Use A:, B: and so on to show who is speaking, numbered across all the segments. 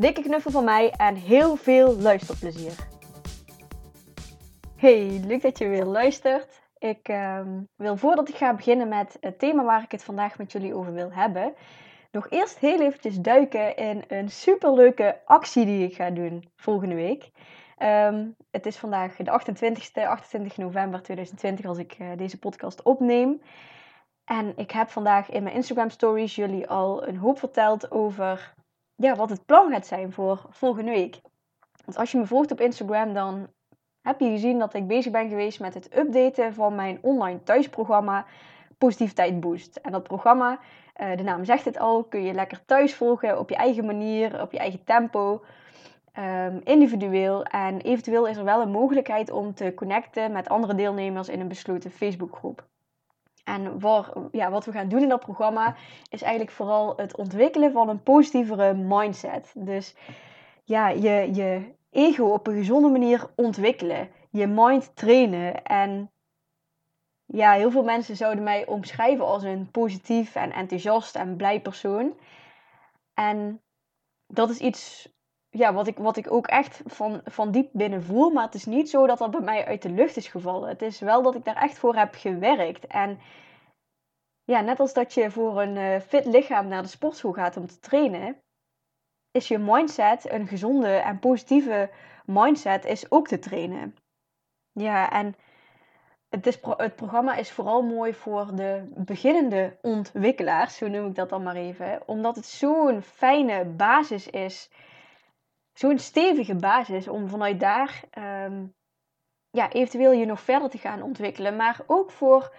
A: Dikke knuffel van mij en heel veel luisterplezier. Hey, leuk dat je weer luistert. Ik ehm, wil voordat ik ga beginnen met het thema waar ik het vandaag met jullie over wil hebben, nog eerst heel eventjes duiken in een superleuke actie die ik ga doen volgende week. Ehm, het is vandaag de 28e, 28 november 2020 als ik uh, deze podcast opneem. En ik heb vandaag in mijn Instagram stories jullie al een hoop verteld over ja, wat het plan gaat zijn voor volgende week. Want als je me volgt op Instagram, dan heb je gezien dat ik bezig ben geweest met het updaten van mijn online thuisprogramma Positiviteit Boost. En dat programma, uh, de naam zegt het al, kun je lekker thuis volgen op je eigen manier, op je eigen tempo. Um, individueel. En eventueel is er wel een mogelijkheid om te connecten met andere deelnemers in een besloten Facebookgroep. En waar, ja, wat we gaan doen in dat programma is eigenlijk vooral het ontwikkelen van een positievere mindset. Dus ja, je, je ego op een gezonde manier ontwikkelen. Je mind trainen. En ja, heel veel mensen zouden mij omschrijven als een positief en enthousiast en blij persoon. En dat is iets ja, wat, ik, wat ik ook echt van, van diep binnen voel. Maar het is niet zo dat dat bij mij uit de lucht is gevallen. Het is wel dat ik daar echt voor heb gewerkt. En ja, net als dat je voor een uh, fit lichaam naar de sportschool gaat om te trainen, is je mindset, een gezonde en positieve mindset, is ook te trainen. Ja, en het, is, het programma is vooral mooi voor de beginnende ontwikkelaars, zo noem ik dat dan maar even. Omdat het zo'n fijne basis is, zo'n stevige basis om vanuit daar um, ja, eventueel je nog verder te gaan ontwikkelen. Maar ook voor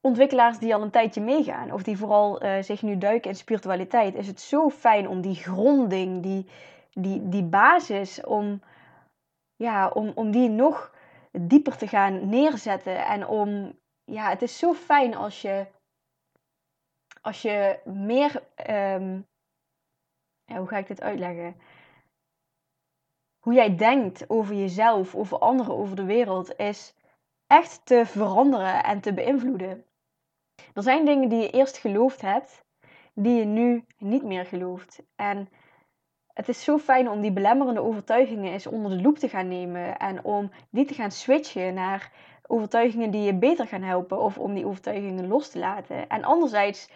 A: ontwikkelaars die al een tijdje meegaan, of die vooral uh, zich nu duiken in spiritualiteit, is het zo fijn om die gronding, die, die, die basis, om, ja, om, om die nog dieper te gaan neerzetten. En om, ja, het is zo fijn als je, als je meer, um, ja, hoe ga ik dit uitleggen? Hoe jij denkt over jezelf, over anderen, over de wereld, is echt te veranderen en te beïnvloeden. Er zijn dingen die je eerst geloofd hebt, die je nu niet meer gelooft. En het is zo fijn om die belemmerende overtuigingen eens onder de loep te gaan nemen en om die te gaan switchen naar overtuigingen die je beter gaan helpen of om die overtuigingen los te laten. En anderzijds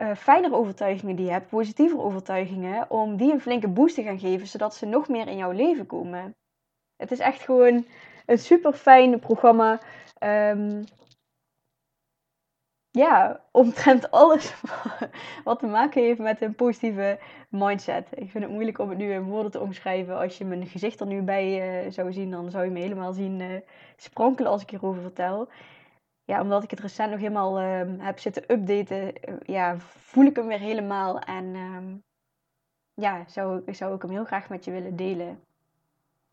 A: uh, fijnere overtuigingen die je hebt, positievere overtuigingen, om die een flinke boost te gaan geven zodat ze nog meer in jouw leven komen. Het is echt gewoon een super fijn programma. Um, ja, omtrent alles wat te maken heeft met een positieve mindset. Ik vind het moeilijk om het nu in woorden te omschrijven. Als je mijn gezicht er nu bij uh, zou zien, dan zou je me helemaal zien uh, sprankelen als ik hierover vertel. Ja, omdat ik het recent nog helemaal uh, heb zitten updaten, eh, ja, voel ik hem weer helemaal. En ehm, ja, zou, zou ik hem heel graag met je willen delen.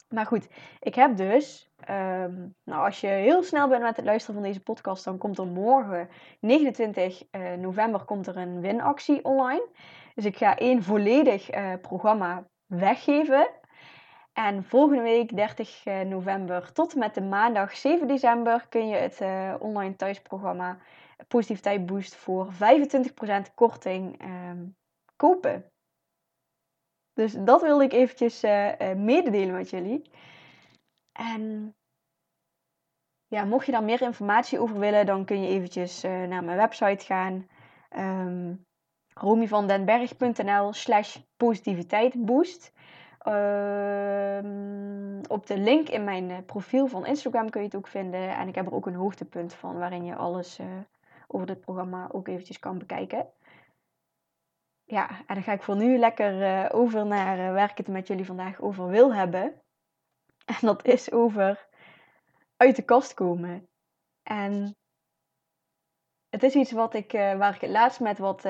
A: Maar goed, ik heb dus, um, nou als je heel snel bent met het luisteren van deze podcast, dan komt er morgen, 29 uh, eh, november, komt er een winactie online. Dus ik ga één volledig uh, programma weggeven. En volgende week, 30 uh, eh, november, tot en met de maandag 7 december, kun je het online thuisprogramma Positiviteit Boost voor 25% korting um, kopen. Dus dat wilde ik eventjes uh, mededelen met jullie. En ja, mocht je daar meer informatie over willen, dan kun je eventjes naar mijn website gaan. Um, ehm, romyvandenberg.nl slash positiviteitboost. Um, op de link in mijn profiel van Instagram kun je het ook vinden. En ik heb er ook een hoogtepunt van waarin je alles uh, over dit programma ook eventjes kan bekijken ja, en dan ga ik voor nu lekker uh, over naar uh, waar ik het met jullie vandaag over wil hebben. En dat is over uit de kast komen. En het is iets wat ik, waar ik het laatst met wat,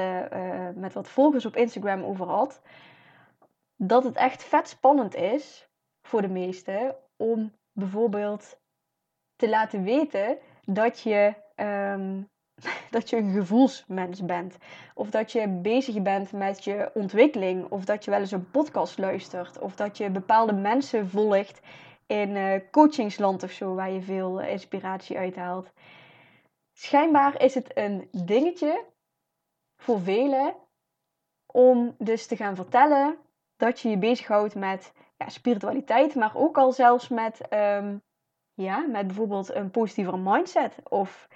A: met wat volgers op Instagram over had. Dat het echt vet spannend is voor de meesten om bijvoorbeeld te laten weten dat je, ehm, dat je een gevoelsmens bent. Of dat je bezig bent met je ontwikkeling. Of dat je wel eens een podcast luistert. Of dat je bepaalde mensen volgt in uh, coachingsland of zo, waar je veel eh, inspiratie uithaalt. Schijnbaar is het een dingetje voor velen om dus te gaan vertellen dat je je bezighoudt met ja, spiritualiteit, maar ook al zelfs met, um, ja, met bijvoorbeeld een positievere mindset. Of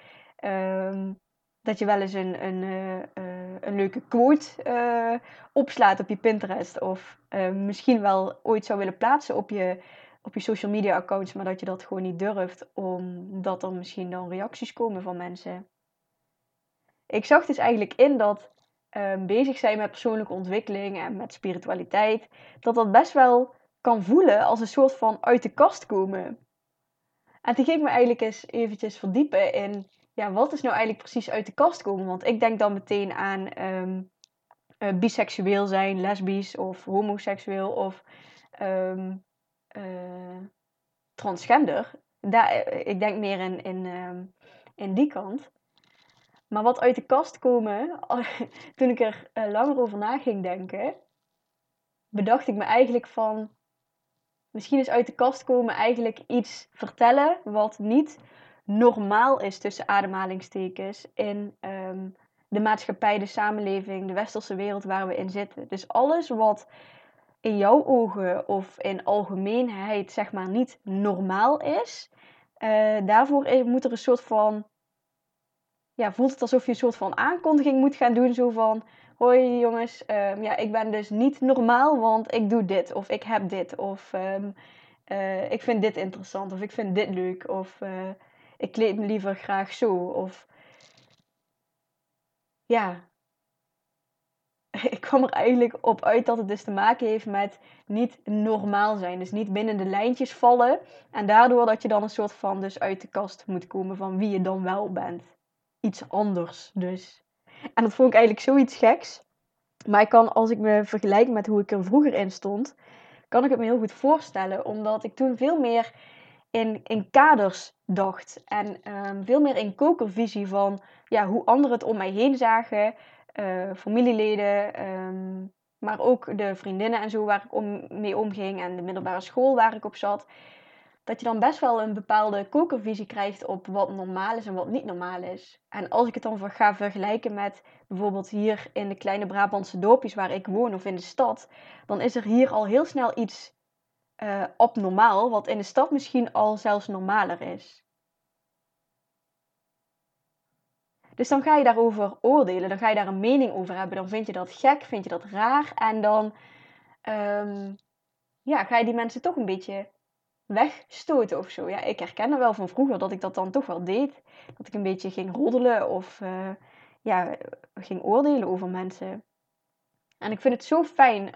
A: um, dat je wel eens een, een, uh, uh, een leuke quote uh, opslaat op je Pinterest. Of misschien wel ooit zou willen plaatsen op je, op je social media accounts, maar dat je dat gewoon niet durft, omdat er misschien dan reacties komen van mensen. Ik zag dus eigenlijk in dat um, bezig zijn met persoonlijke ontwikkeling en met spiritualiteit, dat dat best wel kan voelen als een soort van uit de kast komen. En toen ging ik me eigenlijk eens eventjes verdiepen in, ja, wat is nou eigenlijk precies uit de kast komen? Want ik denk dan meteen aan um, biseksueel zijn, lesbisch of homoseksueel of um, uh, transgender. Daar, eh, ik denk meer in, in, in die kant. Maar wat uit de kast komen, toen ik er uh, langer over na ging denken, bedacht ik me eigenlijk van, misschien is uit de kast komen eigenlijk iets vertellen wat niet normaal is tussen ademhalingstekens in um, de maatschappij, de samenleving, de westerse wereld waar we in zitten. Dus alles wat in jouw ogen of in algemeenheid zeg maar niet normaal is, uh, daarvoor moet er een soort van ja, voelt het alsof je een soort van aankondiging moet gaan doen. Zo van, hoi jongens, um, ja, ik ben dus niet normaal, want ik doe dit. Of ik heb dit. Of um, uh, ik vind dit interessant. Of ik vind dit leuk. Of uh, ik kleed me liever graag zo. Of ja, ik kwam er eigenlijk op uit dat het dus te maken heeft met niet normaal zijn. Dus niet binnen de lijntjes vallen. En daardoor dat je dan een soort van dus uit de kast moet komen van wie je dan wel bent iets anders dus. En dat vond ik eigenlijk zoiets geks. Maar ik kan, als ik me vergelijk met hoe ik er vroeger in stond, kan ik het me heel goed voorstellen. Omdat ik toen veel meer in, in kaders dacht. En um, veel meer in kokervisie van ja, hoe anderen het om mij heen zagen. Uh, familieleden, um, maar ook de vriendinnen en zo waar ik om, mee omging. En de middelbare school waar ik op zat dat je dan best wel een bepaalde kokervisie krijgt op wat normaal is en wat niet normaal is. En als ik het dan ga vergelijken met bijvoorbeeld hier in de kleine Brabantse dorpjes waar ik woon of in de stad, dan is er hier al heel snel iets uh, abnormaal, wat in de stad misschien al zelfs normaler is. Dus dan ga je daarover oordelen, dan ga je daar een mening over hebben, dan vind je dat gek, vind je dat raar en dan um, ja, ga je die mensen toch een beetje wegstoten of zo. Ja, ik herken wel van vroeger dat ik dat dan toch wel deed. Dat ik een beetje ging roddelen of uh, ja, ging oordelen over mensen. En ik vind het zo fijn,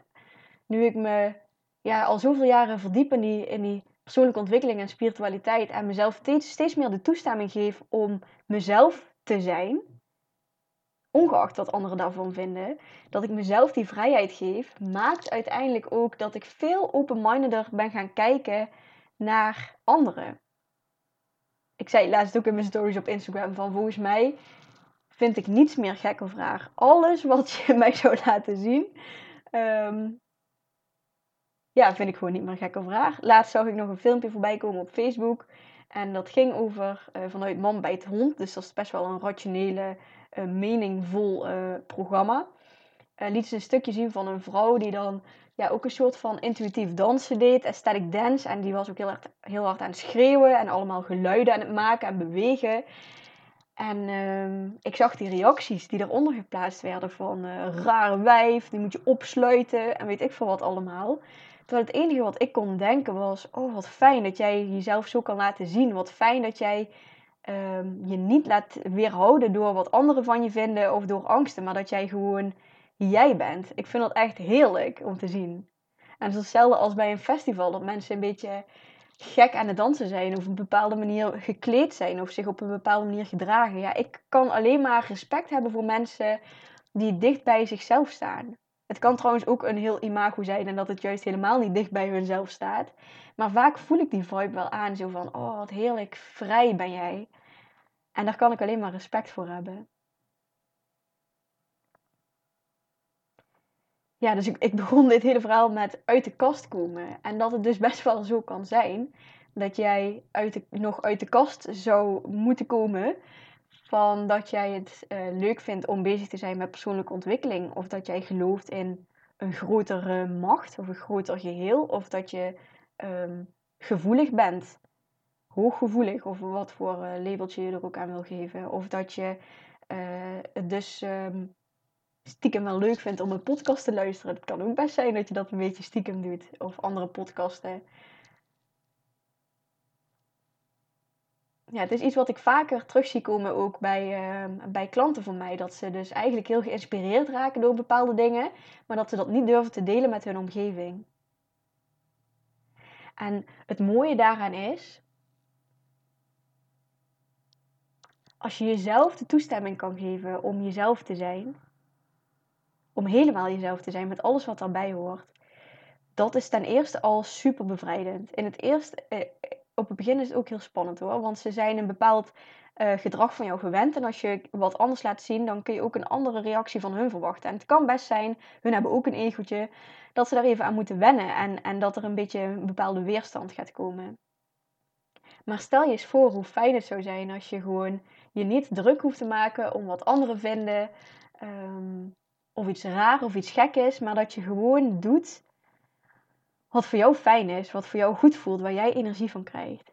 A: nu ik me ja, al zoveel jaren verdiep in die, in die persoonlijke ontwikkeling en spiritualiteit. En mezelf steeds, steeds meer de toestemming geef om mezelf te zijn. Ongeacht wat anderen daarvan vinden. Dat ik mezelf die vrijheid geef, maakt uiteindelijk ook dat ik veel open-mindeder ben gaan kijken naar anderen. Ik zei laatst ook in mijn stories op Instagram van volgens mij vind ik niets meer gek of raar. Alles wat je mij zou laten zien, um, ja, vind ik gewoon niet meer gek of raar. Laatst zag ik nog een filmpje voorbij komen op Facebook. En dat ging over uh, vanuit man bij het hond. Dus dat is best wel een rationele, uh, meningvol uh, programma. liet ze een stukje zien van een vrouw die dan ja, ook een soort van intuïtief dansen deed, aesthetic dance. En die was ook heel hard, heel hard aan het schreeuwen en allemaal geluiden aan het maken en bewegen. En uh, ik zag die reacties die eronder geplaatst werden van uh, rare wijf, die moet je opsluiten en weet ik veel wat allemaal. Terwijl het enige wat ik kon denken was, oh wat fijn dat jij jezelf zo kan laten zien. Wat fijn dat jij uh, je niet laat weerhouden door wat anderen van je vinden of door angsten. Maar dat jij gewoon jij bent. Ik vind dat echt heerlijk om te zien. En het is hetzelfde als bij een festival, dat mensen een beetje gek aan het dansen zijn of op een bepaalde manier gekleed zijn of zich op een bepaalde manier gedragen. Ja, ik kan alleen maar respect hebben voor mensen die dicht bij zichzelf staan. Het kan trouwens ook een heel imago zijn en dat het juist helemaal niet dicht bij hunzelf staat. Maar vaak voel ik die vibe wel aan, zo van, oh wat heerlijk vrij ben jij. En daar kan ik alleen maar respect voor hebben. Ja, dus ik, ik begon dit hele verhaal met uit de kast komen. En dat het dus best wel zo kan zijn dat jij uit de, nog uit de kast zou moeten komen van dat jij het uh, leuk vindt om bezig te zijn met persoonlijke ontwikkeling. Of dat jij gelooft in een grotere macht of een groter geheel. Of dat je um, gevoelig bent. Hooggevoelig of wat voor uh, labeltje je er ook aan wil geven. Of dat je uh, dus um, stiekem wel leuk vindt om een podcast te luisteren. Het kan ook best zijn dat je dat een beetje stiekem doet. Of andere podcasten. ja, het is iets wat ik vaker terug zie komen ook bij, uh, bij klanten van mij. Dat ze dus eigenlijk heel geïnspireerd raken door bepaalde dingen, maar dat ze dat niet durven te delen met hun omgeving. En het mooie daaraan is, als je jezelf de toestemming kan geven om jezelf te zijn, om helemaal jezelf te zijn met alles wat daarbij hoort, dat is ten eerste al super bevrijdend. In het eerste, eh, op het begin is het ook heel spannend hoor. Want ze zijn een bepaald uh, gedrag van jou gewend. En als je wat anders laat zien, dan kun je ook een andere reactie van hun verwachten. En het kan best zijn, hun hebben ook een egootje, dat ze daar even aan moeten wennen. En, en dat er een beetje een bepaalde weerstand gaat komen. Maar stel je eens voor hoe fijn het zou zijn als je gewoon je niet druk hoeft te maken om wat anderen vinden. Um, of iets raar of iets gek is. Maar dat je gewoon doet wat voor jou fijn is, wat voor jou goed voelt, waar jij energie van krijgt.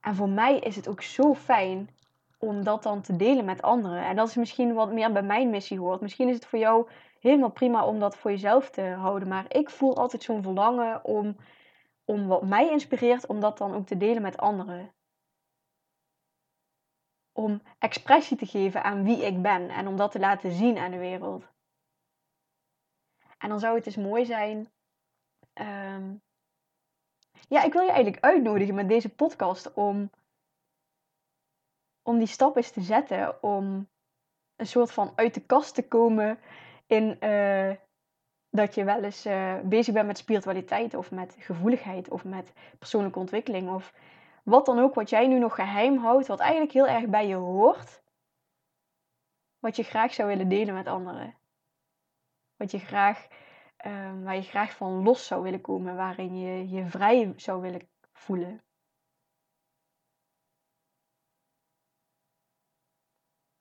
A: En voor mij is het ook zo fijn om dat dan te delen met anderen. En dat is misschien wat meer bij mijn missie hoort. Misschien is het voor jou helemaal prima om dat voor jezelf te houden. Maar ik voel altijd zo'n verlangen om, om wat mij inspireert, om dat dan ook te delen met anderen. Om expressie te geven aan wie ik ben en om dat te laten zien aan de wereld. En dan zou het dus mooi zijn. Ehm, ja, ik wil je eigenlijk uitnodigen met deze podcast om, om die stap eens te zetten. Om een soort van uit de kast te komen in uh, dat je wel eens uh, bezig bent met spiritualiteit of met gevoeligheid of met persoonlijke ontwikkeling of wat dan ook wat jij nu nog geheim houdt, wat eigenlijk heel erg bij je hoort, wat je graag zou willen delen met anderen wat je graag, uh, waar je graag van los zou willen komen, waarin je je vrij zou willen voelen.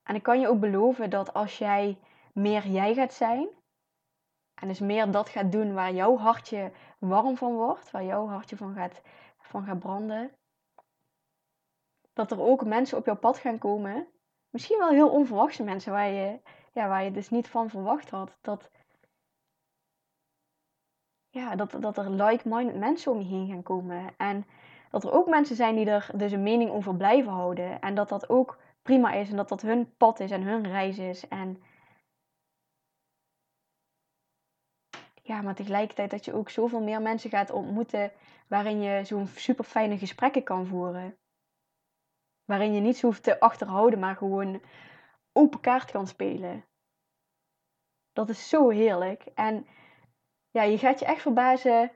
A: En ik kan je ook beloven dat als jij meer jij gaat zijn, en dus meer dat gaat doen waar jouw hartje warm van wordt, waar jouw hartje van gaat, van gaat branden, dat er ook mensen op jouw pad gaan komen. Misschien wel heel onverwachte mensen waar je, ja, waar je dus niet van verwacht had. Dat, ja, dat, dat er like-minded mensen om je heen gaan komen. En dat er ook mensen zijn die er dus een mening over blijven houden. En dat dat ook prima is en dat dat hun pad is en hun reis is. En ja, maar tegelijkertijd dat je ook zoveel meer mensen gaat ontmoeten waarin je zo'n super fijne gesprekken kan voeren. Waarin je niet zo hoeft te achterhouden, maar gewoon open kaart kan spelen. Dat is zo heerlijk. En ja, je gaat je echt verbazen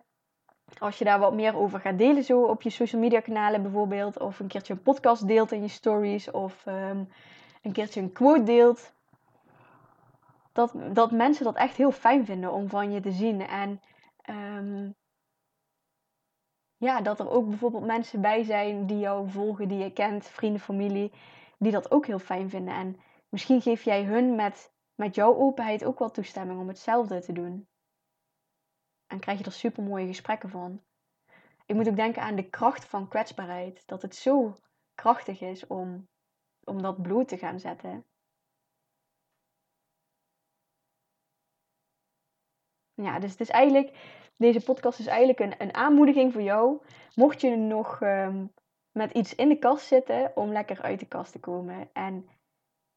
A: als je daar wat meer over gaat delen, zo op je social media kanalen bijvoorbeeld. Of een keertje een podcast deelt in je stories. Of um, een keertje een quote deelt. Dat, dat mensen dat echt heel fijn vinden om van je te zien. En um, ja, dat er ook bijvoorbeeld mensen bij zijn die jou volgen, die je kent, vrienden, familie, die dat ook heel fijn vinden. En misschien geef jij hun met, met jouw openheid ook wel toestemming om hetzelfde te doen. En krijg je er super mooie gesprekken van. Ik moet ook denken aan de kracht van kwetsbaarheid. Dat het zo krachtig is om, om dat bloed te gaan zetten. Ja, dus het is eigenlijk, deze podcast is eigenlijk een, een aanmoediging voor jou. Mocht je nog um, met iets in de kast zitten, om lekker uit de kast te komen. En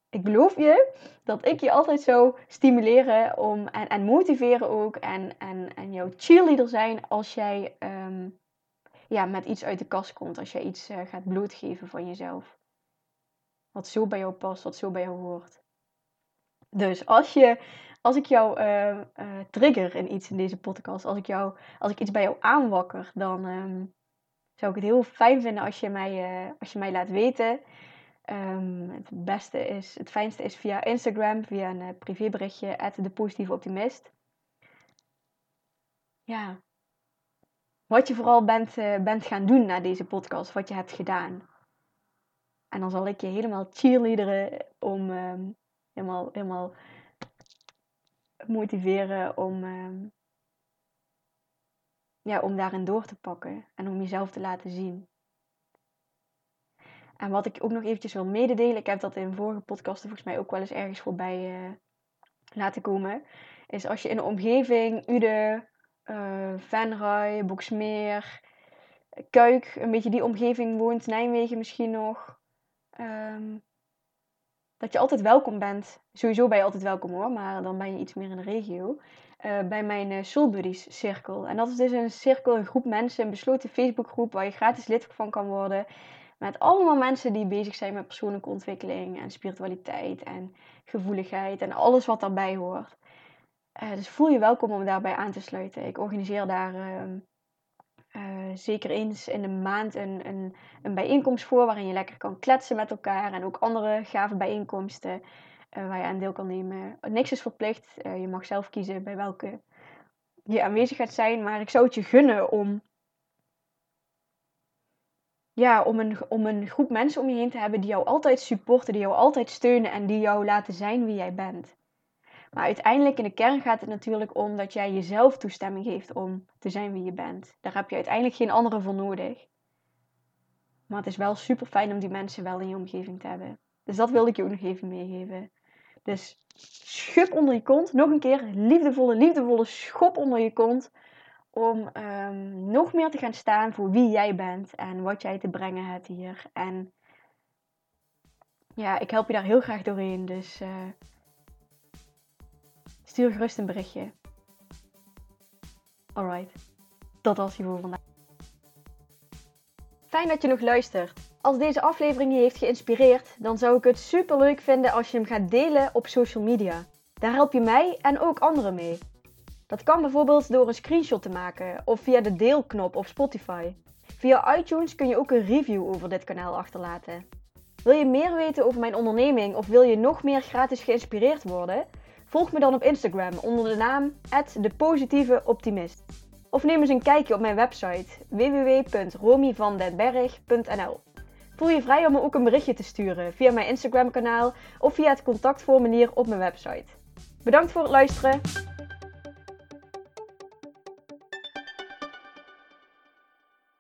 A: ik beloof je dat ik je altijd zou stimuleren om, en, en motiveren ook. En, en, en jouw cheerleader zijn als jij um, ja, met iets uit de kast komt. Als jij iets uh, gaat blootgeven van jezelf. Wat zo bij jou past, wat zo bij jou hoort. Dus als, je, als ik jou uh, uh, trigger in iets in deze podcast, als ik, jou, als ik iets bij jou aanwakker, dan um, zou ik het heel fijn vinden als je mij, uh, als je mij laat weten. Um, het beste is, het fijnste is via Instagram, via een privéberichtje, at de positieve optimist. Ja, wat je vooral bent, bent gaan doen na deze podcast, wat je hebt gedaan. En dan zal ik je helemaal cheerleaderen om helemaal, helemaal motiveren om, um, ja, om daarin door te pakken en om jezelf te laten zien. En wat ik ook nog eventjes wil mededelen, ik heb dat in vorige podcasten volgens mij ook wel eens ergens voorbij uh, laten komen, is als je in de omgeving Ude, uh, Venray, Boksmeer, Kuik, een beetje die omgeving woont, Nijmegen misschien nog, um, dat je altijd welkom bent. Sowieso ben je altijd welkom hoor, maar dan ben je iets meer in de regio. Uh, bij mijn uh, Soul Buddies cirkel. En dat is dus een cirkel, een groep mensen, een besloten Facebookgroep waar je gratis lid van kan worden. Met allemaal mensen die bezig zijn met persoonlijke ontwikkeling en spiritualiteit en gevoeligheid en alles wat daarbij hoort. Uh, dus voel je welkom om daarbij aan te sluiten. Ik organiseer daar ehm, uh, zeker eens in de maand een, een, een, bijeenkomst voor waarin je lekker kan kletsen met elkaar en ook andere gave bijeenkomsten uh, waar je aan deel kan nemen. Niks is verplicht, uh, je mag zelf kiezen bij welke je aanwezig gaat zijn, maar ik zou het je gunnen om, ja, om, een, om een groep mensen om je heen te hebben die jou altijd supporten, die jou altijd steunen en die jou laten zijn wie jij bent. Maar uiteindelijk in de kern gaat het natuurlijk om dat jij jezelf toestemming geeft om te zijn wie je bent. Daar heb je uiteindelijk geen anderen voor nodig. Maar het is wel super fijn om die mensen wel in je omgeving te hebben. Dus dat wilde ik je ook nog even meegeven. Dus schub onder je kont. Nog een keer liefdevolle, liefdevolle schop onder je kont. Om um, nog meer te gaan staan voor wie jij bent en wat jij te brengen hebt hier. En ja, ik help je daar heel graag doorheen. Dus uh, Stuur gerust een berichtje. Alright, dat was hier voor vandaag. Fijn dat je nog luistert. Als deze aflevering je heeft geïnspireerd, dan zou ik het super leuk vinden als je hem gaat delen op social media. Daar help je mij en ook anderen mee. Dat kan bijvoorbeeld door een screenshot te maken of via de deelknop op Spotify. Via iTunes kun je ook een review over dit kanaal achterlaten. Wil je meer weten over mijn onderneming of wil je nog meer gratis geïnspireerd worden? Volg me dan op Instagram onder de naam @depositieveoptimist. Of neem eens een kijkje op mijn website www.romyvandenberg.nl. Voel je vrij om me ook een berichtje te sturen via mijn Instagram kanaal of via het contactformulier op mijn website. Bedankt voor het luisteren.